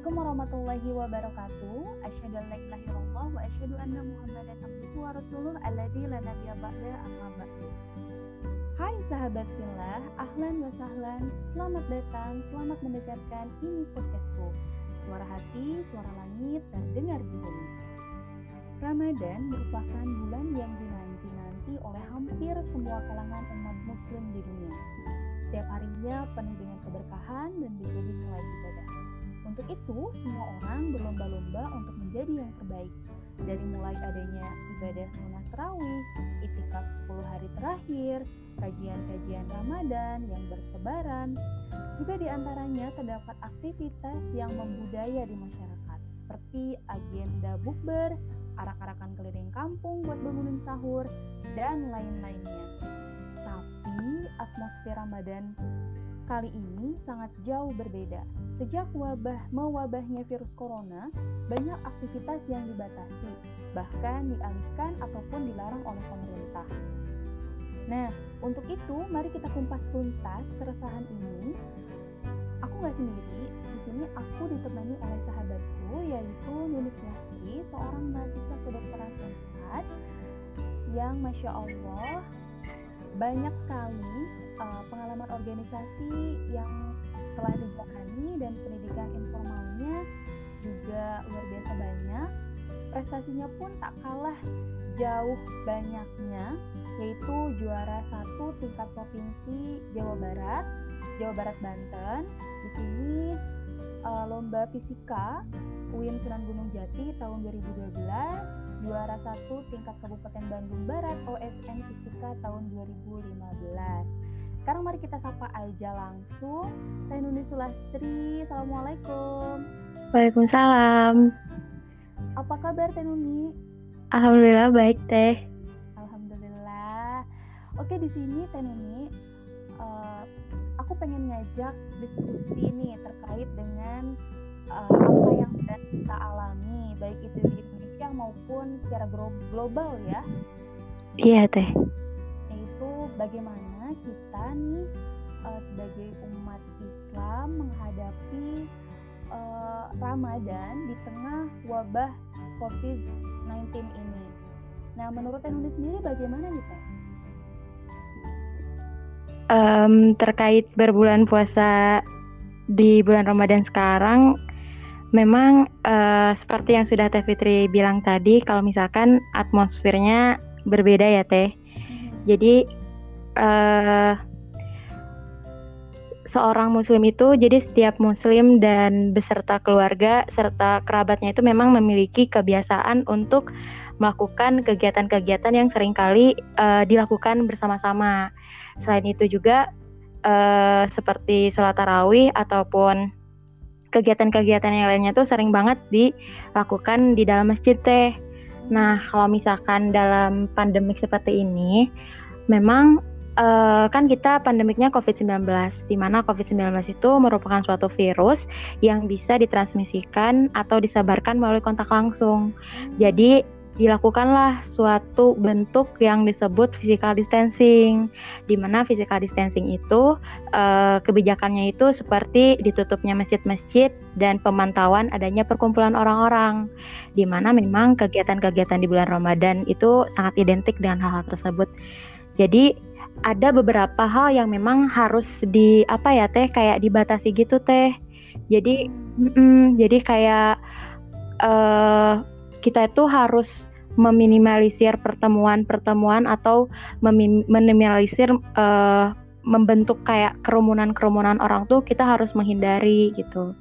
Assalamualaikum warahmatullahi wabarakatuh. Asyhadu an la ilaha illallah wa asyhadu anna Muhammadan abduhu wa rasuluh alladzi la nabiyya ba'da amma ba'du. Hai sahabat fillah, ahlan wa sahlan. Selamat datang, selamat mendengarkan ini podcastku. Suara hati, suara langit terdengar di bumi. Ramadan merupakan bulan yang dinanti-nanti oleh hampir semua kalangan umat muslim di dunia. Setiap harinya penuh dengan keberkahan dan menjadi nilai ibadah. Untuk itu, semua orang berlomba-lomba untuk menjadi yang terbaik. Dari mulai adanya ibadah sunnah terawih, itikaf 10 hari terakhir, kajian-kajian Ramadan yang bertebaran, juga di antaranya terdapat aktivitas yang membudaya di masyarakat, seperti agenda bukber, arak-arakan keliling kampung buat bangunin sahur, dan lain-lainnya. Tapi atmosfer Ramadan kali ini sangat jauh berbeda. Sejak wabah mewabahnya virus corona, banyak aktivitas yang dibatasi, bahkan dialihkan ataupun dilarang oleh pemerintah. Nah, untuk itu mari kita kumpas tuntas keresahan ini. Aku nggak sendiri, di sini aku ditemani oleh sahabatku yaitu Nulis Lastri, seorang mahasiswa kedokteran Unpad yang masya Allah banyak sekali uh, pengalaman organisasi yang telah dijalani dan pendidikan informalnya juga luar biasa banyak. Prestasinya pun tak kalah jauh banyaknya, yaitu juara satu tingkat provinsi Jawa Barat, Jawa Barat Banten. Di sini uh, lomba fisika UIN Sunan Gunung Jati tahun 2012, juara satu tingkat Kabupaten Bandung Barat OSN Fisika tahun 2015. Sekarang mari kita sapa aja langsung Teh Nuni Sulastri. Assalamualaikum. Waalaikumsalam. Apa kabar Teh Nuni? Alhamdulillah baik Teh. Alhamdulillah. Oke di sini Teh Nuni, uh, aku pengen ngajak diskusi nih terkait dengan uh, apa yang kita alami, baik itu di Indonesia maupun secara global ya. Iya Teh. Yaitu bagaimana kita nih uh, sebagai umat Islam menghadapi uh, Ramadan di tengah wabah COVID-19 ini. Nah, menurut Teh sendiri bagaimana nih Teh? Um, terkait berbulan puasa di bulan Ramadan sekarang, memang uh, seperti yang sudah Teh Fitri bilang tadi, kalau misalkan atmosfernya berbeda ya Teh. Jadi uh, seorang muslim itu jadi setiap muslim dan beserta keluarga serta kerabatnya itu memang memiliki kebiasaan untuk melakukan kegiatan-kegiatan yang sering kali uh, dilakukan bersama-sama. Selain itu juga uh, seperti sholat tarawih ataupun kegiatan-kegiatan yang lainnya tuh sering banget dilakukan di dalam masjid teh. Nah, kalau misalkan dalam pandemik seperti ini, memang uh, kan kita pandemiknya COVID-19, di mana COVID-19 itu merupakan suatu virus yang bisa ditransmisikan atau disebarkan melalui kontak langsung. Jadi dilakukanlah suatu bentuk yang disebut physical distancing, di mana physical distancing itu uh, kebijakannya itu seperti ditutupnya masjid-masjid dan pemantauan adanya perkumpulan orang-orang, di mana memang kegiatan-kegiatan di bulan Ramadan itu sangat identik dengan hal-hal tersebut. Jadi ada beberapa hal yang memang harus di apa ya teh kayak dibatasi gitu teh jadi mm, jadi kayak uh, kita itu harus meminimalisir pertemuan-pertemuan atau meminimalisir uh, membentuk kayak kerumunan-kerumunan orang tuh kita harus menghindari gitu.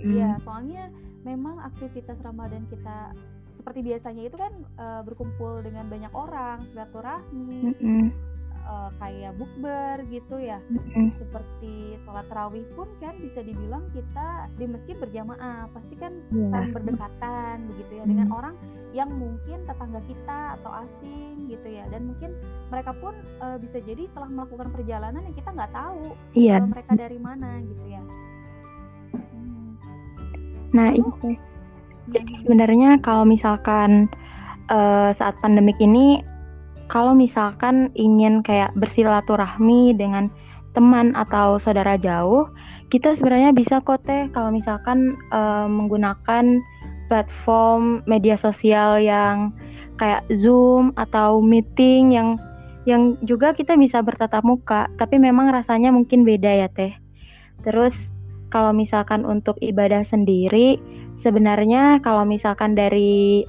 Iya, hmm. soalnya memang aktivitas Ramadan kita seperti biasanya itu kan uh, berkumpul dengan banyak orang, silaturahmi, mm -hmm. Uh, kayak bukber gitu ya. Mm -hmm. Seperti sholat tarawih pun kan bisa dibilang kita di masjid berjamaah, pasti kan yeah. saling berdekatan begitu ya mm. dengan orang yang mungkin tetangga kita atau asing gitu ya. Dan mungkin mereka pun uh, bisa jadi telah melakukan perjalanan yang kita nggak tahu yeah. mereka dari mana gitu ya. Hmm. Nah, itu jadi sebenarnya kalau misalkan uh, saat pandemik ini, kalau misalkan ingin kayak bersilaturahmi dengan teman atau saudara jauh, kita sebenarnya bisa kok teh kalau misalkan uh, menggunakan platform media sosial yang kayak Zoom atau meeting yang yang juga kita bisa bertatap muka, tapi memang rasanya mungkin beda ya teh. Terus kalau misalkan untuk ibadah sendiri, sebenarnya kalau misalkan dari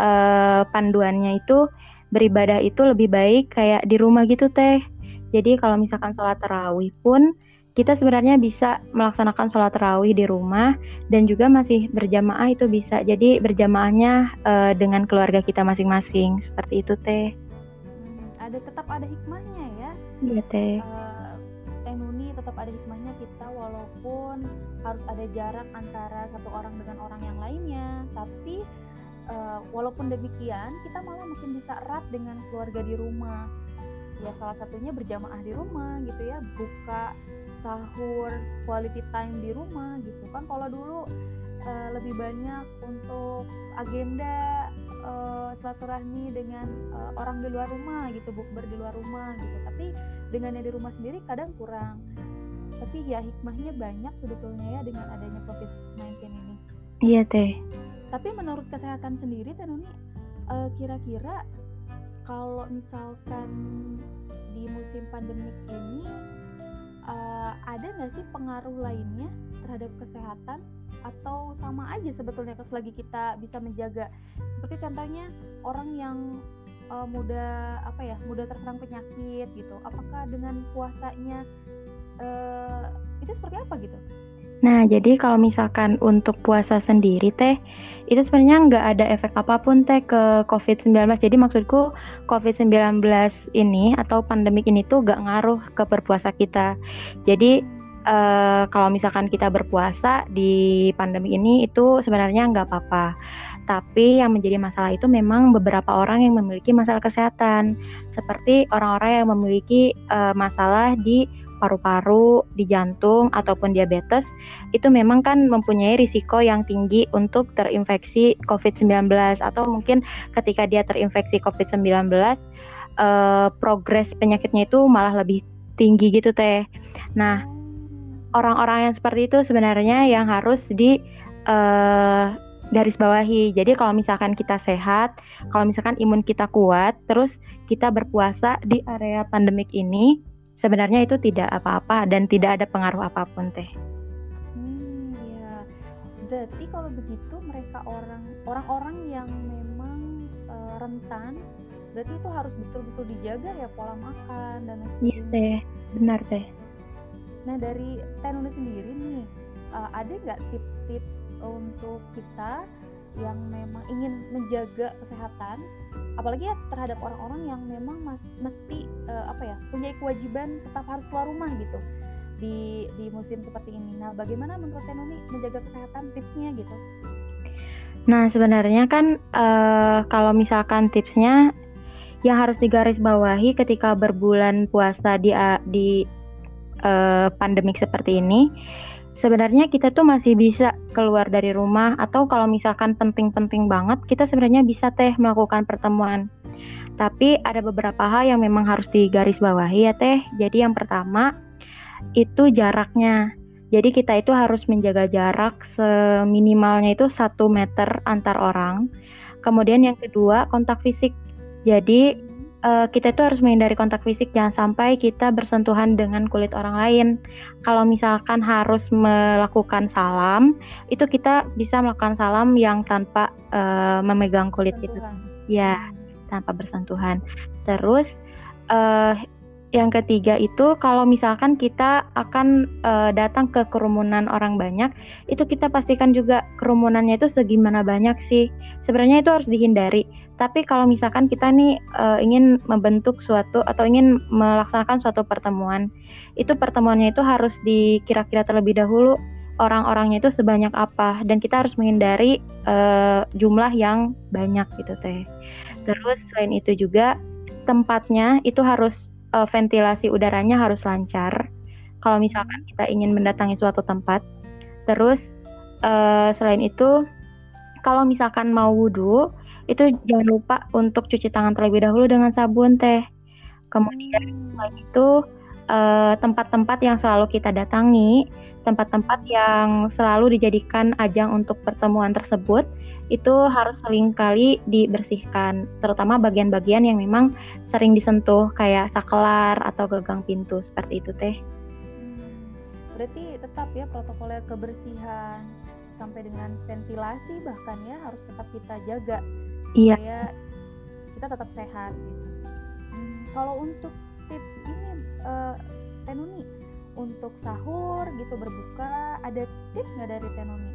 uh, panduannya itu beribadah itu lebih baik kayak di rumah gitu teh. Jadi kalau misalkan sholat terawih pun kita sebenarnya bisa melaksanakan sholat terawih di rumah dan juga masih berjamaah itu bisa. Jadi berjamaahnya uh, dengan keluarga kita masing-masing seperti itu teh. Hmm, ada tetap ada hikmahnya ya. Iya teh. Uh, teh Nuni tetap ada hikmahnya kita walaupun harus ada jarak antara satu orang dengan orang yang lainnya, tapi uh, walaupun demikian kita malah makin bisa erat dengan keluarga di rumah. Ya salah satunya berjamaah di rumah gitu ya buka sahur quality time di rumah gitu kan. Kalau dulu uh, lebih banyak untuk agenda uh, silaturahmi dengan uh, orang di luar rumah gitu bukber di luar rumah gitu. Tapi dengan yang di rumah sendiri kadang kurang. Tapi ya hikmahnya banyak sebetulnya ya dengan adanya covid-19 ini. Iya teh tapi menurut kesehatan sendiri Tenuni uh, kira-kira kalau misalkan di musim pandemik ini uh, ada nggak sih pengaruh lainnya terhadap kesehatan? Atau sama aja sebetulnya selagi kita bisa menjaga? Seperti contohnya orang yang uh, mudah apa ya mudah terserang penyakit gitu. Apakah dengan puasanya uh, itu seperti apa gitu Nah, jadi kalau misalkan untuk puasa sendiri teh, itu sebenarnya nggak ada efek apa pun teh ke COVID-19. Jadi maksudku COVID-19 ini atau pandemik ini tuh nggak ngaruh ke berpuasa kita. Jadi uh, kalau misalkan kita berpuasa di pandemi ini itu sebenarnya nggak apa-apa. Tapi yang menjadi masalah itu memang beberapa orang yang memiliki masalah kesehatan, seperti orang-orang yang memiliki uh, masalah di paru-paru, di jantung ataupun diabetes itu memang kan mempunyai risiko yang tinggi untuk terinfeksi COVID-19 atau mungkin ketika dia terinfeksi COVID-19 eh, progres penyakitnya itu malah lebih tinggi gitu teh. Nah, orang-orang yang seperti itu sebenarnya yang harus di eh, garis bawahi. Jadi kalau misalkan kita sehat, kalau misalkan imun kita kuat, terus kita berpuasa di area pandemik ini, sebenarnya itu tidak apa-apa dan tidak ada pengaruh apa pun teh. Hmm, ya. Berarti kalau begitu mereka orang orang-orang yang memang uh, rentan, berarti itu harus betul-betul dijaga ya pola makan dan Iya teh, benar teh. Nah dari Tenunu sendiri nih, uh, ada nggak tips-tips untuk kita yang memang ingin menjaga kesehatan apalagi ya terhadap orang-orang yang memang mas, mesti uh, apa ya punya kewajiban tetap harus keluar rumah gitu di di musim seperti ini. Nah, bagaimana menurut Tenoni menjaga kesehatan tipsnya gitu? Nah, sebenarnya kan uh, kalau misalkan tipsnya yang harus digarisbawahi ketika berbulan puasa di di uh, pandemik seperti ini sebenarnya kita tuh masih bisa keluar dari rumah atau kalau misalkan penting-penting banget kita sebenarnya bisa teh melakukan pertemuan. Tapi ada beberapa hal yang memang harus digarisbawahi ya teh. Jadi yang pertama itu jaraknya. Jadi kita itu harus menjaga jarak seminimalnya itu satu meter antar orang. Kemudian yang kedua kontak fisik. Jadi uh, kita itu harus menghindari kontak fisik jangan sampai kita bersentuhan dengan kulit orang lain. Kalau misalkan harus melakukan salam, itu kita bisa melakukan salam yang tanpa uh, memegang kulit itu. Ya, tanpa bersentuhan. Terus uh, yang ketiga itu kalau misalkan kita akan uh, datang ke kerumunan orang banyak, itu kita pastikan juga kerumunannya itu segimana banyak sih. Sebenarnya itu harus dihindari tapi kalau misalkan kita nih uh, ingin membentuk suatu atau ingin melaksanakan suatu pertemuan, itu pertemuannya itu harus dikira-kira terlebih dahulu orang-orangnya itu sebanyak apa dan kita harus menghindari uh, jumlah yang banyak gitu teh. Terus selain itu juga tempatnya itu harus uh, ventilasi udaranya harus lancar. Kalau misalkan kita ingin mendatangi suatu tempat, terus uh, selain itu kalau misalkan mau wudhu itu jangan lupa untuk cuci tangan terlebih dahulu dengan sabun teh. Kemudian selain itu eh, tempat-tempat yang selalu kita datangi, tempat-tempat yang selalu dijadikan ajang untuk pertemuan tersebut itu harus kali dibersihkan, terutama bagian-bagian yang memang sering disentuh kayak saklar atau gagang pintu seperti itu teh. Berarti tetap ya protokoler kebersihan sampai dengan ventilasi bahkan ya harus tetap kita jaga iya. supaya kita tetap sehat gitu. Hmm, kalau untuk tips ini uh, Tenuni untuk sahur gitu berbuka ada tips nggak dari Tenuni?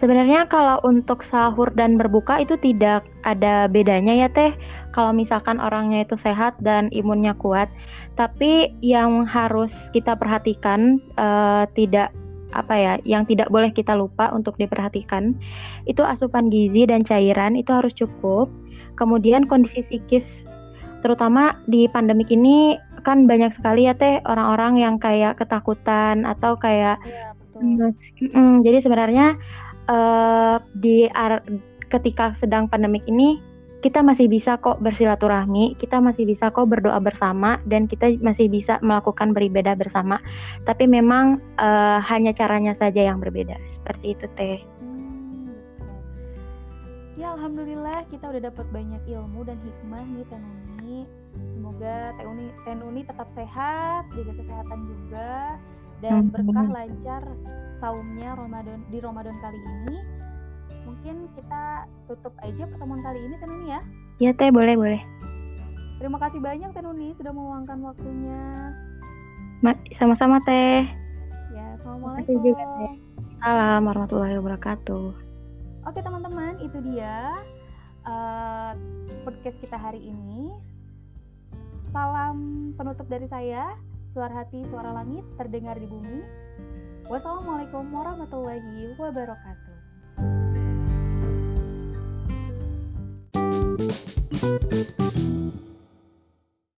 Sebenarnya kalau untuk sahur dan berbuka itu tidak ada bedanya ya teh. Kalau misalkan orangnya itu sehat dan imunnya kuat, tapi yang harus kita perhatikan uh, tidak apa ya, yang tidak boleh kita lupa untuk diperhatikan itu asupan gizi dan cairan itu harus cukup. Kemudian kondisi psikis terutama di pandemik ini kan banyak sekali ya teh orang-orang yang kayak ketakutan atau kayak ya, betul. Mm, jadi sebenarnya uh, di ketika sedang pandemik ini kita masih bisa kok bersilaturahmi, kita masih bisa kok berdoa bersama, dan kita masih bisa melakukan beribadah bersama. Tapi memang uh, hanya caranya saja yang berbeda, seperti itu teh. Hmm, ya alhamdulillah kita udah dapat banyak ilmu dan hikmah nih Tenuni. Semoga Tenuni, Tenuni tetap sehat, jaga kesehatan juga, dan berkah lancar saumnya Ramadan di Ramadan kali ini. Mungkin kita tutup aja pertemuan kali ini Tenuni ya. Iya Teh, boleh boleh. Terima kasih banyak Tenuni sudah meluangkan waktunya. sama-sama Teh. Ya, assalamualaikum. juga Teh. Salam warahmatullahi wabarakatuh. Oke teman-teman, itu dia uh, podcast kita hari ini. Salam penutup dari saya. Suara hati, suara langit terdengar di bumi. Wassalamualaikum warahmatullahi wabarakatuh. Thank you.